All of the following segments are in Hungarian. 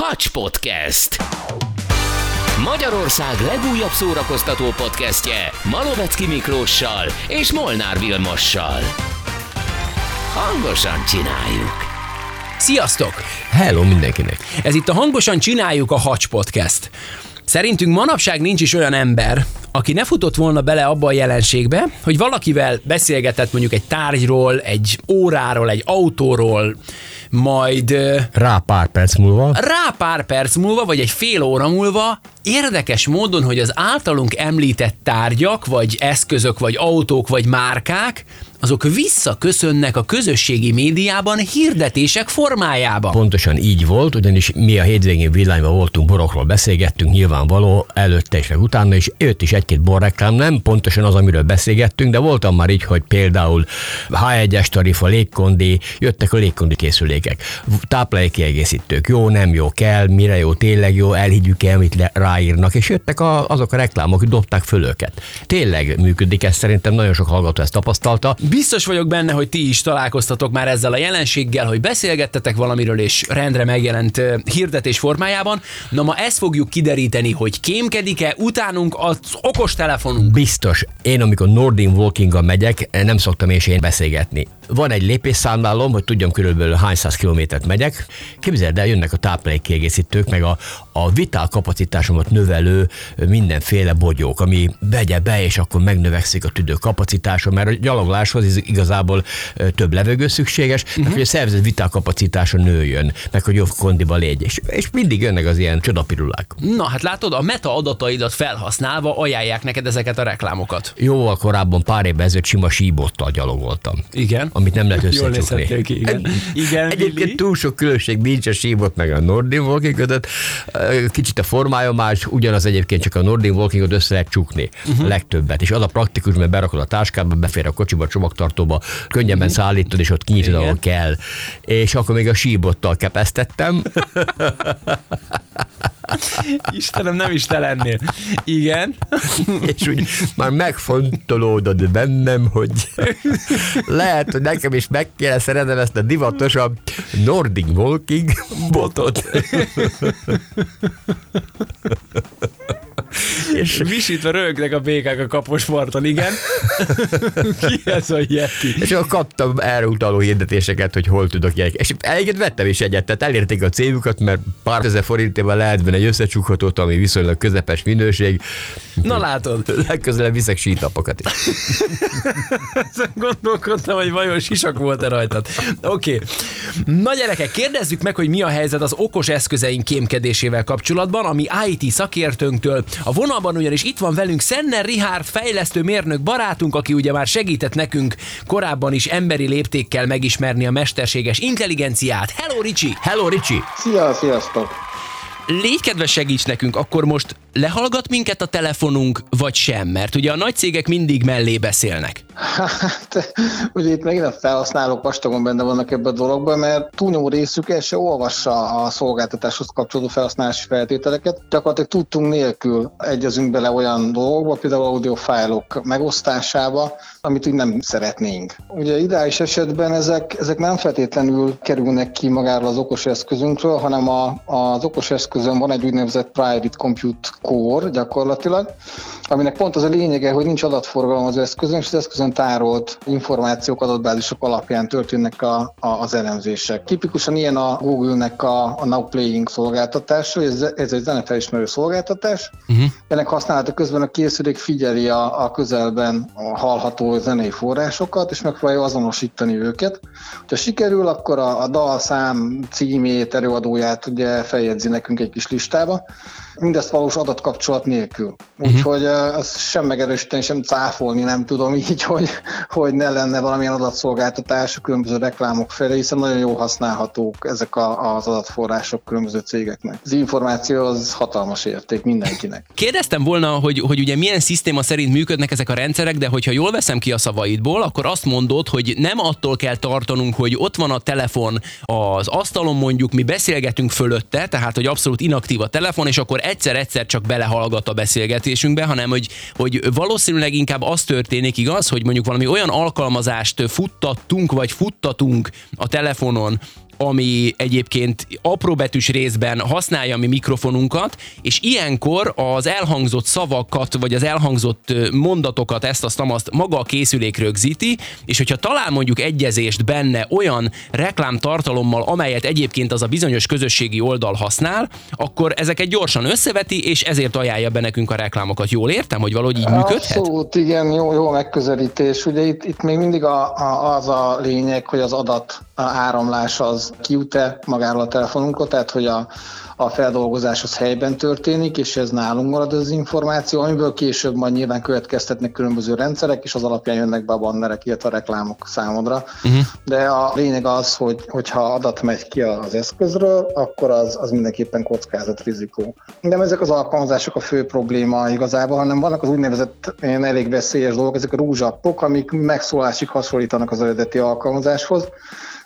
Hacs Podcast. Magyarország legújabb szórakoztató podcastje Malovecki Miklóssal és Molnár Vilmossal. Hangosan csináljuk. Sziasztok! Hello mindenkinek! Ez itt a Hangosan Csináljuk a Hacs Podcast. Szerintünk manapság nincs is olyan ember, aki ne futott volna bele abba a jelenségbe, hogy valakivel beszélgetett mondjuk egy tárgyról, egy óráról, egy autóról, majd Rá pár perc múlva. rá pár perc múlva, vagy egy fél óra múlva érdekes módon, hogy az általunk említett tárgyak, vagy eszközök, vagy autók, vagy márkák, azok visszaköszönnek a közösségi médiában hirdetések formájában. Pontosan így volt, ugyanis mi a hétvégén villányban voltunk, borokról beszélgettünk, nyilvánvaló, előtte és utána, és jött is egy-két borreklám, nem pontosan az, amiről beszélgettünk, de voltam már így, hogy például H1-es tarifa, légkondi, jöttek a légkondi készülékek, táplálékkiegészítők, jó, nem jó, kell, mire jó, tényleg jó, elhiggyük el, amit ráírnak, és jöttek a, azok a reklámok, hogy dobták föl őket. Tényleg működik ez, szerintem nagyon sok hallgató ezt tapasztalta. Biztos vagyok benne, hogy ti is találkoztatok már ezzel a jelenséggel, hogy beszélgettetek valamiről, és rendre megjelent hirdetés formájában. Na ma ezt fogjuk kideríteni, hogy kémkedik-e utánunk az okostelefonunk. Biztos. Én, amikor Nordin Walkinggal megyek, nem szoktam én beszélgetni. Van egy lépésszámlálom, hogy tudjam körülbelül hány száz kilométert megyek. Képzeld el, jönnek a táplálékkiegészítők, meg a, a vitál kapacitásomat növelő mindenféle bogyók, ami vegye be, és akkor megnövekszik a tüdő kapacitása, mert a gyalogláshoz igazából több levegő szükséges, uh-huh. meg hogy a szervezet vitál kapacitása nőjön, meg hogy jobb kondiba légy. És, és mindig jönnek az ilyen csodapirulák. Na hát látod, a meta adataidat felhasználva ajánlják neked ezeket a reklámokat. Jóval korábban pár évvel ezelőtt sima síbottal gyalogoltam. Igen. Amit nem lehet Jól összecsukni. ki, igen. Igen, Egyébként Billy. túl sok különbség nincs a síbot meg a Nordin Walking között. Kicsit a formája más, ugyanaz egyébként csak a Nordin Walkingot össze lehet csukni. Uh-huh. A legtöbbet. És az a praktikus, mert berakod a táskába, befér a kocsiba, a csomagtartóba, könnyebben uh-huh. szállítod, és ott kinyitod, ahol kell. És akkor még a síbottal kepesztettem. Istenem, nem is te lennél. Igen. és úgy már megfontolódott bennem, hogy lehet, hogy nekem is meg kéne szereznem ezt a divatosabb Nordic Walking botot. És visítve rögnek a békák a kaposparton, igen. Ki ez a Yeti? És akkor kaptam erre utaló hirdetéseket, hogy hol tudok ilyenek. És egyébként vettem is egyet, tehát elérték a célukat, mert pár ezer forintban lehet benne egy összecsukhatót, ami viszonylag közepes minőség. Na látod, Legközelebb viszek sítapokat is. ezen gondolkodtam, hogy vajon sisak volt-e rajtad. Oké. Okay. Na gyerekek, kérdezzük meg, hogy mi a helyzet az okos eszközeink kémkedésével kapcsolatban, ami IT szakértőnktől. A vonalban ugyanis itt van velünk Szenner Richard fejlesztő mérnök barátunk, aki ugye már segített nekünk korábban is emberi léptékkel megismerni a mesterséges intelligenciát. Hello, Ricsi! Hello, Ricsi! Szia, sziasztok! Légy kedves, segíts nekünk, akkor most lehallgat minket a telefonunk, vagy sem? Mert ugye a nagy cégek mindig mellé beszélnek. Hát, ugye itt megint a felhasználók vastagon benne vannak ebben a dologban, mert túlnyomó részük el se olvassa a szolgáltatáshoz kapcsolódó felhasználási feltételeket. Gyakorlatilag tudtunk nélkül egyezünk bele olyan dolgokba, például audiofájlok megosztásába, amit úgy nem szeretnénk. Ugye ideális esetben ezek, ezek nem feltétlenül kerülnek ki magáról az okos eszközünkről, hanem a, az okos eszközön van egy úgynevezett private compute core gyakorlatilag, aminek pont az a lényege, hogy nincs adatforgalom az eszközön, és az eszközön tárolt információk, adatbázisok alapján történnek a, a, az elemzések. Tipikusan ilyen a Google-nek a, a Now Playing szolgáltatása, ez, ez egy zenefelismerő szolgáltatás. Uh-huh. Ennek használata közben a készülék figyeli a, a közelben a hallható zenei forrásokat, és megpróbálja azonosítani őket. Ha sikerül, akkor a, a dal szám címét, előadóját ugye feljegyzi nekünk egy kis listába, mindezt valós adatkapcsolat nélkül. Úgyhogy uh-huh. ezt sem megerősíteni, sem cáfolni nem tudom így, hogy, hogy ne lenne valamilyen adatszolgáltatás a különböző reklámok felé, hiszen nagyon jól használhatók ezek a, az adatforrások különböző cégeknek. Az információ az hatalmas érték mindenkinek. Kérdeztem volna, hogy, hogy ugye milyen szisztéma szerint működnek ezek a rendszerek, de hogyha jól veszem ki a szavaidból, akkor azt mondod, hogy nem attól kell tartanunk, hogy ott van a telefon az asztalon mondjuk, mi beszélgetünk fölötte, tehát hogy abszolút inaktív a telefon, és akkor egyszer-egyszer csak belehallgat a beszélgetésünkbe, hanem hogy, hogy valószínűleg inkább az történik, igaz, hogy mondjuk valami olyan alkalmazást futtattunk, vagy futtatunk a telefonon, ami egyébként apróbetűs részben használja mi mikrofonunkat, és ilyenkor az elhangzott szavakat, vagy az elhangzott mondatokat, ezt a tamaszt maga a készülék rögzíti, és hogyha talál mondjuk egyezést benne olyan reklámtartalommal, amelyet egyébként az a bizonyos közösségi oldal használ, akkor ezeket gyorsan összeveti, és ezért ajánlja be nekünk a reklámokat. Jól értem, hogy valahogy így működhet? Abszolút, igen, jó, jó megközelítés. Ugye itt, itt még mindig a, a, az a lényeg, hogy az adat áramlás az kijut-e magáról a telefonunkról, tehát hogy a, a feldolgozás az helyben történik, és ez nálunk marad az információ, amiből később majd nyilván következtetnek különböző rendszerek, és az alapján jönnek be a bannerek, illetve a reklámok számodra. Uh-huh. De a lényeg az, hogy hogyha adat megy ki az eszközről, akkor az, az mindenképpen kockázat, rizikó. De ezek az alkalmazások a fő probléma igazából, hanem vannak az úgynevezett elég veszélyes dolgok, ezek a rúzsappok, amik megszólásig hasonlítanak az eredeti alkalmazáshoz,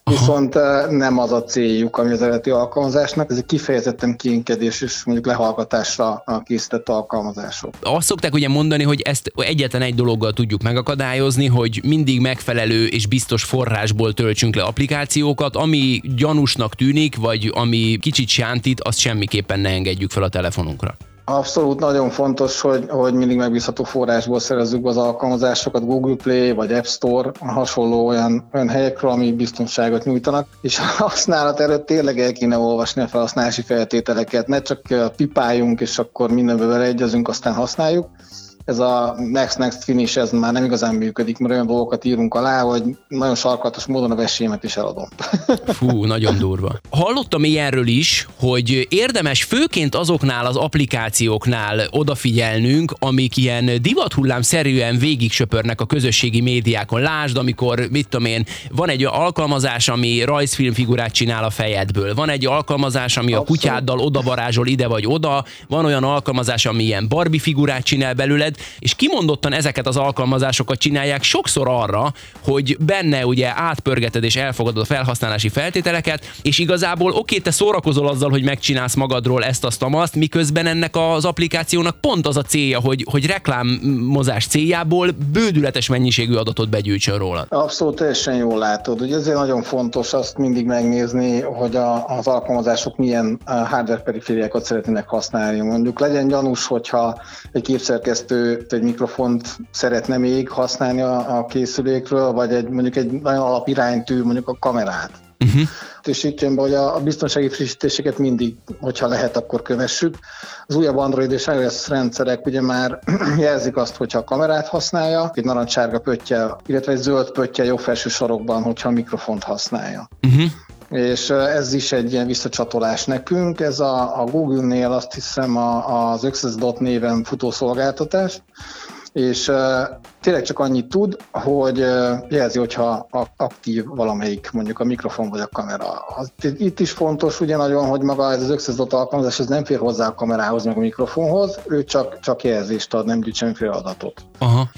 viszont Aha. nem az a céljuk, ami az eredeti alkalmazásnak, ez egy kifejezetten kiinkedés és mondjuk lehallgatásra készített alkalmazások. Azt szokták ugye mondani, hogy ezt egyetlen egy dologgal tudjuk megakadályozni, hogy mindig megfelelő és biztos forrásból töltsünk le applikációkat, ami gyanúsnak tűnik, vagy ami kicsit sántít, azt semmiképpen ne engedjük fel a telefonunkra. Abszolút nagyon fontos, hogy, hogy mindig megbízható forrásból szerezzük az alkalmazásokat, Google Play vagy App Store, hasonló olyan, olyan helyekről, ami biztonságot nyújtanak, és a használat előtt tényleg el kéne olvasni a felhasználási feltételeket, ne csak pipáljunk, és akkor mindenbe beleegyezünk, aztán használjuk, ez a next next finish, ez már nem igazán működik, mert olyan dolgokat írunk alá, hogy nagyon sarkalatos módon a vesémet is eladom. Fú, nagyon durva. Hallottam ilyenről is, hogy érdemes főként azoknál az applikációknál odafigyelnünk, amik ilyen divathullám szerűen végig söpörnek a közösségi médiákon. Lásd, amikor, mit tudom én, van egy alkalmazás, ami rajzfilmfigurát csinál a fejedből, van egy alkalmazás, ami Abszolút. a kutyáddal odavarázsol ide vagy oda, van olyan alkalmazás, ami ilyen Barbie figurát csinál belőle, veled, és kimondottan ezeket az alkalmazásokat csinálják sokszor arra, hogy benne ugye átpörgeted és elfogadod a felhasználási feltételeket, és igazából oké, te szórakozol azzal, hogy megcsinálsz magadról ezt, azt, azt, miközben ennek az applikációnak pont az a célja, hogy, hogy reklámozás céljából bődületes mennyiségű adatot begyűjtsön róla. Abszolút teljesen jól látod. Ugye ezért nagyon fontos azt mindig megnézni, hogy a, az alkalmazások milyen hardware perifériákat szeretnének használni. Mondjuk legyen gyanús, hogyha egy képszerkesztő egy mikrofont szeretne még használni a, a készülékről, vagy egy, mondjuk egy nagyon alapiránytű, mondjuk a kamerát. Uh-huh. És itt jön be, hogy a biztonsági frissítéseket mindig, hogyha lehet, akkor kövessük. Az újabb Android és iOS rendszerek ugye már jelzik azt, hogyha a kamerát használja, egy narancssárga pöttye, illetve egy zöld pöttye jobb felső sarokban, hogyha a mikrofont használja. Uh-huh és ez is egy ilyen visszacsatolás nekünk. Ez a, a Google-nél azt hiszem a, az Access.net néven futó szolgáltatás, és tényleg csak annyit tud, hogy jelzi, hogyha aktív valamelyik, mondjuk a mikrofon vagy a kamera. Itt is fontos ugye nagyon, hogy maga ez az Access alkalmazás, ez nem fér hozzá a kamerához, meg a mikrofonhoz, ő csak, csak jelzést ad, nem gyűjt semmiféle adatot. Aha.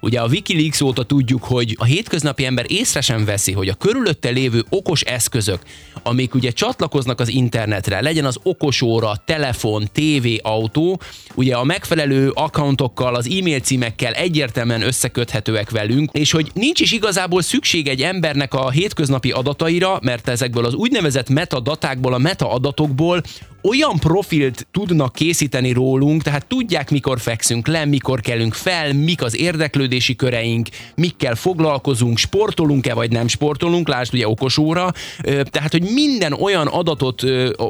Ugye a Wikileaks óta tudjuk, hogy a hétköznapi ember észre sem veszi, hogy a körülötte lévő okos eszközök, amik ugye csatlakoznak az internetre, legyen az okosóra, telefon, tévé, autó, ugye a megfelelő accountokkal, az e-mail címekkel egyértelműen összeköthetőek velünk, és hogy nincs is igazából szükség egy embernek a hétköznapi adataira, mert ezekből az úgynevezett metadatákból, a metaadatokból olyan profilt tudnak készíteni rólunk, tehát tudják, mikor fekszünk le, mikor kelünk fel, mik az érdeklődési köreink, mikkel foglalkozunk, sportolunk-e vagy nem sportolunk, lásd ugye okos óra, tehát, hogy minden olyan adatot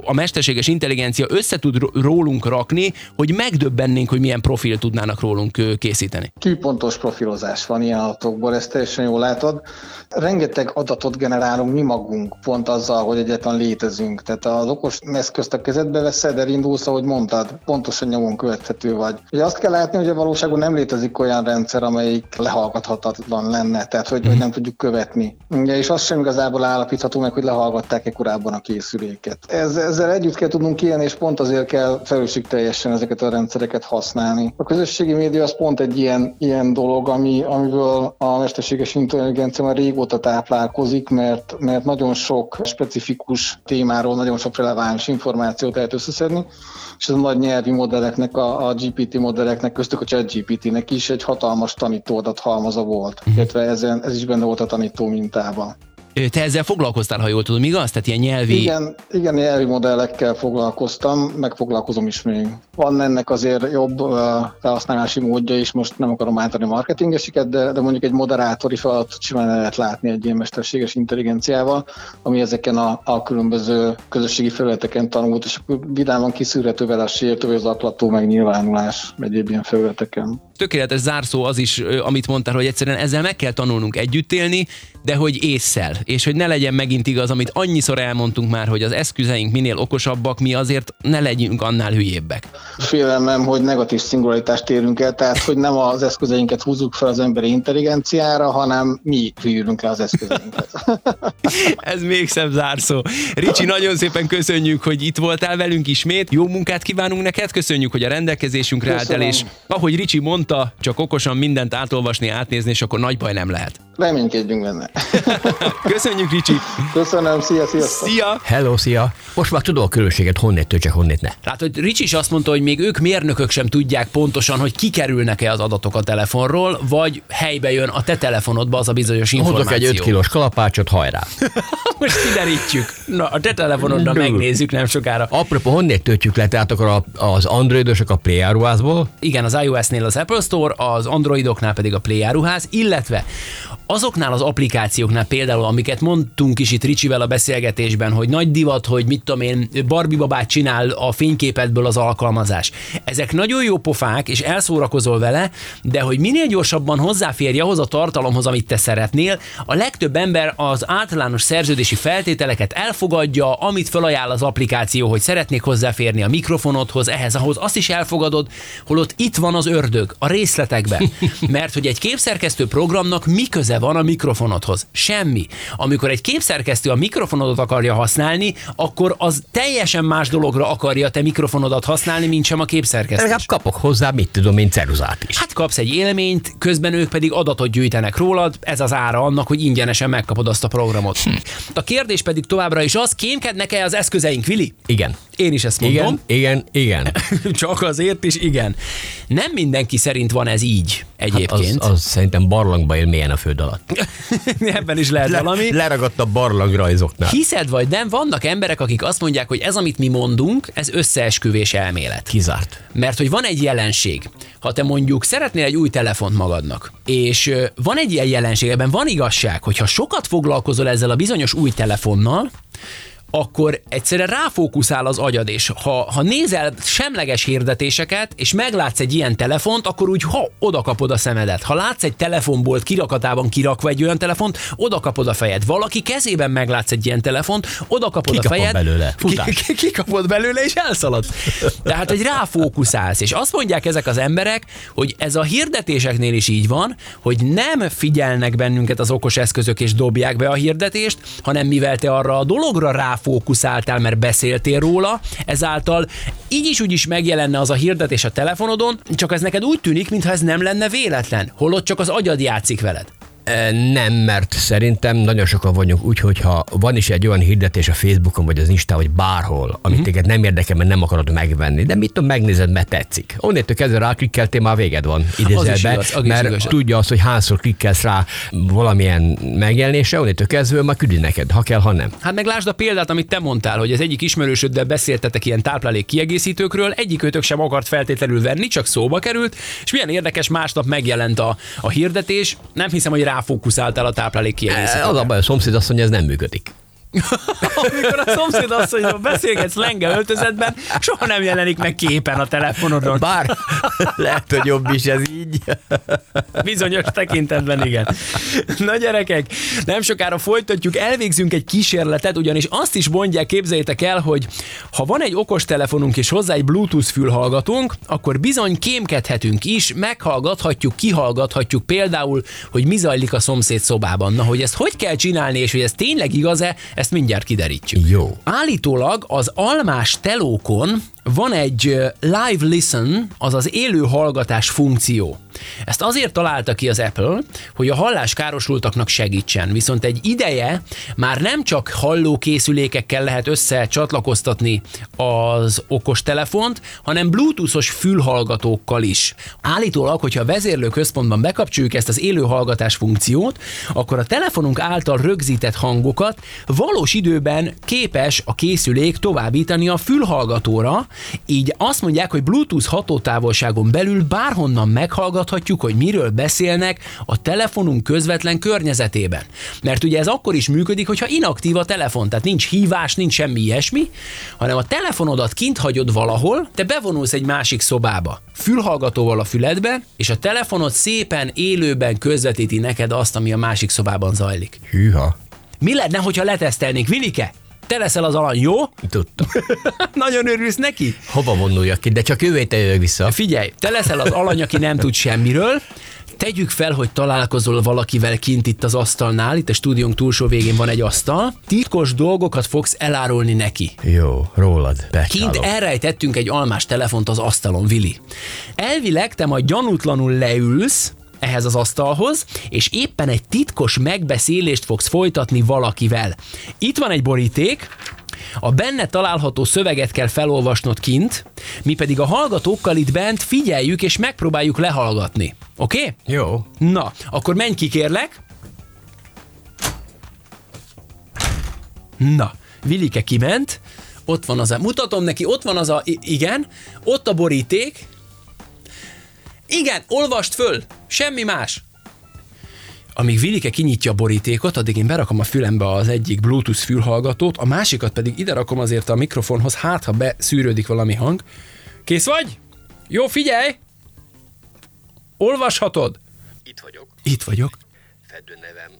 a mesterséges intelligencia össze tud rólunk rakni, hogy megdöbbennénk, hogy milyen profil tudnának rólunk készíteni. Tűpontos profilozás van ilyen adatokból, ezt teljesen jól látod. Rengeteg adatot generálunk mi magunk, pont azzal, hogy egyetlen létezünk. Tehát az okos eszközt a kezedbe veszed, elindulsz, ahogy mondtad, pontosan nyomon követhető vagy. Ugye azt kell látni, hogy a valóságban nem létezik olyan rendszer, amelyik lehallgathatatlan lenne, tehát hogy, hogy nem tudjuk követni. Ugye, és azt sem igazából állapítható meg, hogy lehallgatták-e korábban a készüléket. Ez, ezzel együtt kell tudnunk élni, és pont azért kell teljesen ezeket a rendszereket használni. A közösségi média az pont egy ilyen, ilyen dolog, ami, amiből a mesterséges intelligencia már régóta táplálkozik, mert, mert nagyon sok specifikus témáról, nagyon sok releváns információt lehet összeszedni, és ez a nagy nyelvi modelleknek, a, a GPT modelleknek, köztük a chat GPT-nek is egy hatalmas tanítóadat halmaza volt, uh-huh. illetve ezen, ez is benne volt a tanító mintában. Te ezzel foglalkoztál, ha jól tudom, igaz? Tehát ilyen nyelvi... Igen, igen, nyelvi modellekkel foglalkoztam, meg foglalkozom is még. Van ennek azért jobb felhasználási módja is, most nem akarom átadni marketingeseket, de, de mondjuk egy moderátori feladatot simán lehet látni egy ilyen mesterséges intelligenciával, ami ezeken a, a különböző közösségi felületeken tanult, és vidáman kiszűrhető vele a sértő, vagy az aklató megnyilvánulás egyéb ilyen felületeken. Tökéletes zárszó az is, amit mondtál, hogy egyszerűen ezzel meg kell tanulnunk együtt élni, de hogy észszel, és hogy ne legyen megint igaz, amit annyiszor elmondtunk már, hogy az eszközeink minél okosabbak, mi azért ne legyünk annál hülyébbek. Félelmem, hogy negatív szingularitást érünk el, tehát hogy nem az eszközeinket húzzuk fel az emberi intelligenciára, hanem mi hűlünk el az eszközeinket. Ez még szebb zárszó. Ricsi, nagyon szépen köszönjük, hogy itt voltál velünk ismét. Jó munkát kívánunk neked, köszönjük, hogy a rendelkezésünkre álltál, és ahogy Ricsi mondta, csak okosan mindent átolvasni, átnézni, és akkor nagy baj nem lehet. Reménykedjünk benne. Köszönjük, Ricsi! Köszönöm, szia, sziasztok! Szia! Hello, szia! Most már tudom a különbséget, honnét töltsek, honnét ne. Látod, Ricsi is azt mondta, hogy még ők mérnökök sem tudják pontosan, hogy kikerülnek-e az adatok a telefonról, vagy helybe jön a te telefonodba az a bizonyos információ. Hozok egy 5 kilós kalapácsot, hajrá! Most kiderítjük. Na, a te telefonodra megnézzük nem sokára. Apropó, honnét töltjük le, tehát akkor az androidosok a Play? Igen, az iOS-nél az Apple Store, az androidoknál pedig a Play áruház, illetve azoknál az applikációknál például, amiket mondtunk is itt Ricsivel a beszélgetésben, hogy nagy divat, hogy mit tudom én, Barbie babát csinál a fényképedből az alkalmazás. Ezek nagyon jó pofák, és elszórakozol vele, de hogy minél gyorsabban hozzáférj ahhoz a tartalomhoz, amit te szeretnél, a legtöbb ember az általános szerződési feltételeket elfogadja, amit felajánl az applikáció, hogy szeretnék hozzáférni a mikrofonodhoz, ehhez, ahhoz, azt is elfogadod, holott itt van az ördög, a részletekben. Mert hogy egy képszerkesztő programnak mi köze köze van a mikrofonodhoz? Semmi. Amikor egy képszerkesztő a mikrofonodat akarja használni, akkor az teljesen más dologra akarja te mikrofonodat használni, mint sem a képszerkesztő. Legalább kapok hozzá, mit tudom én, ceruzát is. Hát kapsz egy élményt, közben ők pedig adatot gyűjtenek rólad, ez az ára annak, hogy ingyenesen megkapod azt a programot. Hm. A kérdés pedig továbbra is az, kémkednek-e az eszközeink, Vili? Igen. Én is ezt mondom. Igen, igen, igen. Csak azért is igen. Nem mindenki szerint van ez így egyébként. Hát az, az szerintem barlangba él mélyen a föld alatt. Ebben is lehet Le, valami. Leragadt a barlangrajzoknál. Hiszed vagy nem, vannak emberek, akik azt mondják, hogy ez, amit mi mondunk, ez összeesküvés elmélet. Kizárt. Mert hogy van egy jelenség. Ha te mondjuk szeretnél egy új telefont magadnak, és van egy ilyen jelenség, ebben van igazság, hogy ha sokat foglalkozol ezzel a bizonyos új telefonnal, akkor egyszerűen ráfókuszál az agyad, és ha, ha nézel semleges hirdetéseket, és meglátsz egy ilyen telefont, akkor úgy ha oda kapod a szemedet. Ha látsz egy telefonbolt kirakatában kirakva egy olyan telefont, oda kapod a fejed. Valaki kezében meglátsz egy ilyen telefont, oda kapod Kikapod a fejed. belőle. Kikapod belőle, és elszalad. Tehát, hogy ráfókuszálsz. És azt mondják ezek az emberek, hogy ez a hirdetéseknél is így van, hogy nem figyelnek bennünket az okos eszközök, és dobják be a hirdetést, hanem mivel te arra a dologra rá fókuszáltál, mert beszéltél róla, ezáltal így is úgy is megjelenne az a hirdetés a telefonodon, csak ez neked úgy tűnik, mintha ez nem lenne véletlen, holott csak az agyad játszik veled. Nem, mert szerintem nagyon sokan vagyunk úgy, hogyha van is egy olyan hirdetés a Facebookon, vagy az Insta, vagy bárhol, amit uh-huh. téged nem érdekel, mert nem akarod megvenni, de mit tudom, megnézed, mert tetszik. Onnétől kezdve rá klikkeltél, már véged van, idézelbe, mert igaz, tudja azt, hogy hányszor klikkelsz rá valamilyen megjelenésre, onnétől kezdve már küldi neked, ha kell, ha nem. Hát meg lásd a példát, amit te mondtál, hogy az egyik ismerősöddel beszéltetek ilyen táplálék kiegészítőkről, egyik őtök sem akart feltétlenül venni, csak szóba került, és milyen érdekes, másnap megjelent a, a hirdetés. Nem hiszem, hogy ráfókuszáltál a táplálék kiegészítőre. Az a baj, a szomszéd azt mondja, ez nem működik. Amikor a szomszéd asszonyról beszélgetsz lenge öltözetben, soha nem jelenik meg képen a telefonodon. Bár lehet, hogy jobb is ez így. Bizonyos tekintetben igen. Na gyerekek, nem sokára folytatjuk, elvégzünk egy kísérletet, ugyanis azt is mondják, képzeljétek el, hogy ha van egy okos telefonunk és hozzá egy Bluetooth fülhallgatónk, akkor bizony kémkedhetünk is, meghallgathatjuk, kihallgathatjuk például, hogy mi zajlik a szomszéd szobában. Na, hogy ezt hogy kell csinálni, és hogy ez tényleg igaz-e, ezt mindjárt kiderítjük. Jó. Állítólag az almás telókon van egy live listen, azaz élő hallgatás funkció. Ezt azért találta ki az Apple, hogy a halláskárosultaknak segítsen. Viszont egy ideje már nem csak hallókészülékekkel lehet összecsatlakoztatni az okostelefont, hanem bluetoothos fülhallgatókkal is. Állítólag, hogyha a vezérlőközpontban bekapcsoljuk ezt az élő hallgatás funkciót, akkor a telefonunk által rögzített hangokat valós időben képes a készülék továbbítani a fülhallgatóra, így azt mondják, hogy Bluetooth hatótávolságon belül bárhonnan meghallgathatjuk, hogy miről beszélnek a telefonunk közvetlen környezetében. Mert ugye ez akkor is működik, hogyha inaktív a telefon, tehát nincs hívás, nincs semmi ilyesmi, hanem a telefonodat kint hagyod valahol, te bevonulsz egy másik szobába, fülhallgatóval a füledben, és a telefonod szépen élőben közvetíti neked azt, ami a másik szobában zajlik. Hűha. Mi lenne, hogyha letesztelnénk, Vilike? Te leszel az alany, jó? Tudtam. Nagyon örülsz neki? Hova vonuljak ki? De csak jövő jövök vissza. Figyelj, te leszel az alany, aki nem tud semmiről, Tegyük fel, hogy találkozol valakivel kint itt az asztalnál, itt a stúdiónk túlsó végén van egy asztal, titkos dolgokat fogsz elárulni neki. Jó, rólad. Kint Becsálom. elrejtettünk egy almás telefont az asztalon, Vili. Elvileg te majd gyanútlanul leülsz, ehhez az asztalhoz, és éppen egy titkos megbeszélést fogsz folytatni valakivel. Itt van egy boríték, a benne található szöveget kell felolvasnod kint, mi pedig a hallgatókkal itt bent figyeljük és megpróbáljuk lehallgatni. Oké? Okay? Jó. Na, akkor menj ki, kérlek. Na, Vilike kiment, ott van az a, mutatom neki, ott van az a, igen, ott a boríték. Igen, olvast föl, semmi más. Amíg Vilike kinyitja a borítékot, addig én berakom a fülembe az egyik Bluetooth fülhallgatót, a másikat pedig ide rakom azért a mikrofonhoz, hát ha beszűrődik valami hang. Kész vagy? Jó, figyelj! Olvashatod? Itt vagyok. Itt vagyok. Fedő nevem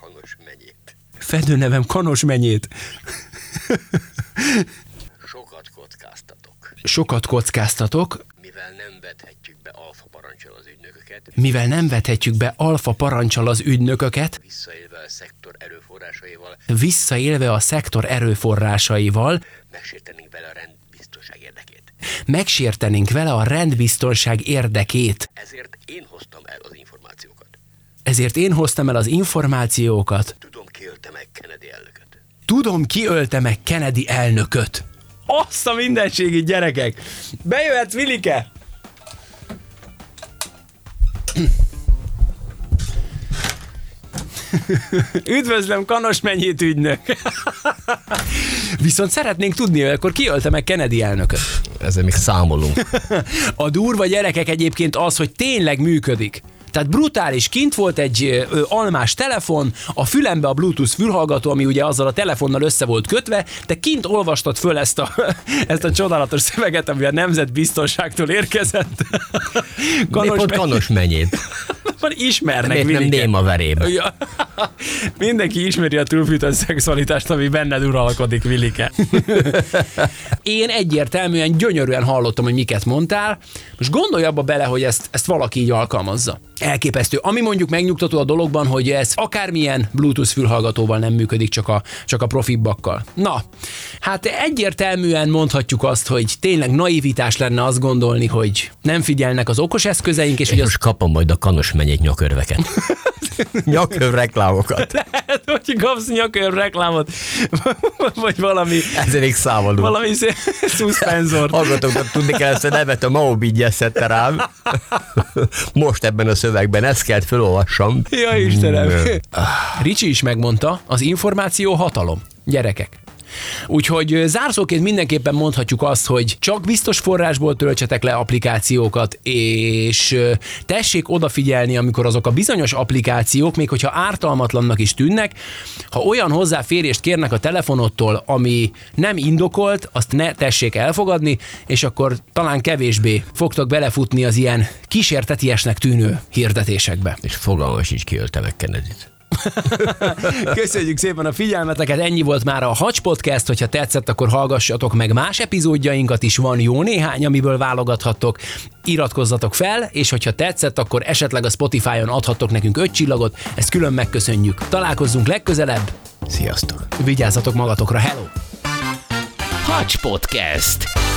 Kanos megyét. Fedő nevem Kanos menyét. Sokat kockáztatok. Sokat kockáztatok, Mivel nem vethetjük be alfa parancsal az ügynököket, mivel nem vethetjük be alfa parancsal az ügynököket, visszaélve a szektor erőforrásaival, visszaélve a szektor erőforrásaival, megsértenénk vele a rendbiztonság érdekét. megsértenénk vele a rendbiztonság érdekét. Ezért én hoztam el az információkat. Ezért én hoztam el az információkat. Tudom, ki ölte meg Kennedy elnököt. Tudom, ki ölte meg Kennedy elnököt. Azt a mindenségit, gyerekek! Bejöhetsz, Vilike! Üdvözlöm, Kanos mennyit ügynök! Viszont szeretnénk tudni, hogy akkor ki ölte meg Kennedy elnököt. Ezzel még számolunk. A durva gyerekek egyébként az, hogy tényleg működik. Tehát brutális, kint volt egy ö, almás telefon, a fülembe a Bluetooth fülhallgató, ami ugye azzal a telefonnal össze volt kötve, te kint olvastad föl ezt a, ezt a csodálatos szöveget, ami a nemzetbiztonságtól érkezett. Kanos pont Kanos megyét. Van ismernek Miért nem. Néma veréb? Ja. Mindenki ismeri a túlfűtött szexualitást, ami benned uralkodik, Vilike. Én egyértelműen gyönyörűen hallottam, hogy miket mondtál. Most gondolj abba bele, hogy ezt, ezt valaki így alkalmazza. Elképesztő. Ami mondjuk megnyugtató a dologban, hogy ez akármilyen Bluetooth fülhallgatóval nem működik, csak a, csak a profibbakkal. Na, hát egyértelműen mondhatjuk azt, hogy tényleg naivitás lenne azt gondolni, hogy nem figyelnek az okos eszközeink, és És hogy az most kapom majd a Kanos megyét nyakörveket. Nyakörv reklámokat. lehet, hogy kapsz nyakör reklámot, vagy valami, Ezzel még számolunk. valami szuszpenzort. Hallgatóknak tudni kell ezt a nevet, a Mao szedte rám. Most ebben a szövegben, ezt kellett felolvassam. Ja, Istenem. Mm. Ricsi is megmondta, az információ hatalom. Gyerekek. Úgyhogy zárszóként mindenképpen mondhatjuk azt, hogy csak biztos forrásból töltsetek le applikációkat, és tessék odafigyelni, amikor azok a bizonyos applikációk, még hogyha ártalmatlannak is tűnnek, ha olyan hozzáférést kérnek a telefonodtól, ami nem indokolt, azt ne tessék elfogadni, és akkor talán kevésbé fogtok belefutni az ilyen kísértetiesnek tűnő hirdetésekbe. És fogalmam sincs kiölte meg Kennedy-t. Köszönjük szépen a figyelmeteket, ennyi volt már a Hacs Podcast, hogyha tetszett, akkor hallgassatok meg más epizódjainkat is, van jó néhány, amiből válogathattok, iratkozzatok fel, és hogyha tetszett, akkor esetleg a Spotify-on adhattok nekünk öt csillagot, ezt külön megköszönjük. Találkozzunk legközelebb, Sziasztok! vigyázzatok magatokra, hello! Hacs Podcast.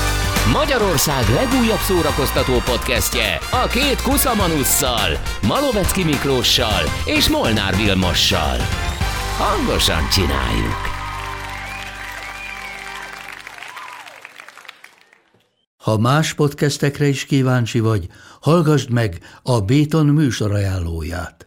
Magyarország legújabb szórakoztató podcastje a két kuszamanusszal, Malovecki Miklóssal és Molnár Vilmossal. Hangosan csináljuk! Ha más podcastekre is kíváncsi vagy, hallgassd meg a Béton műsor ajánlóját.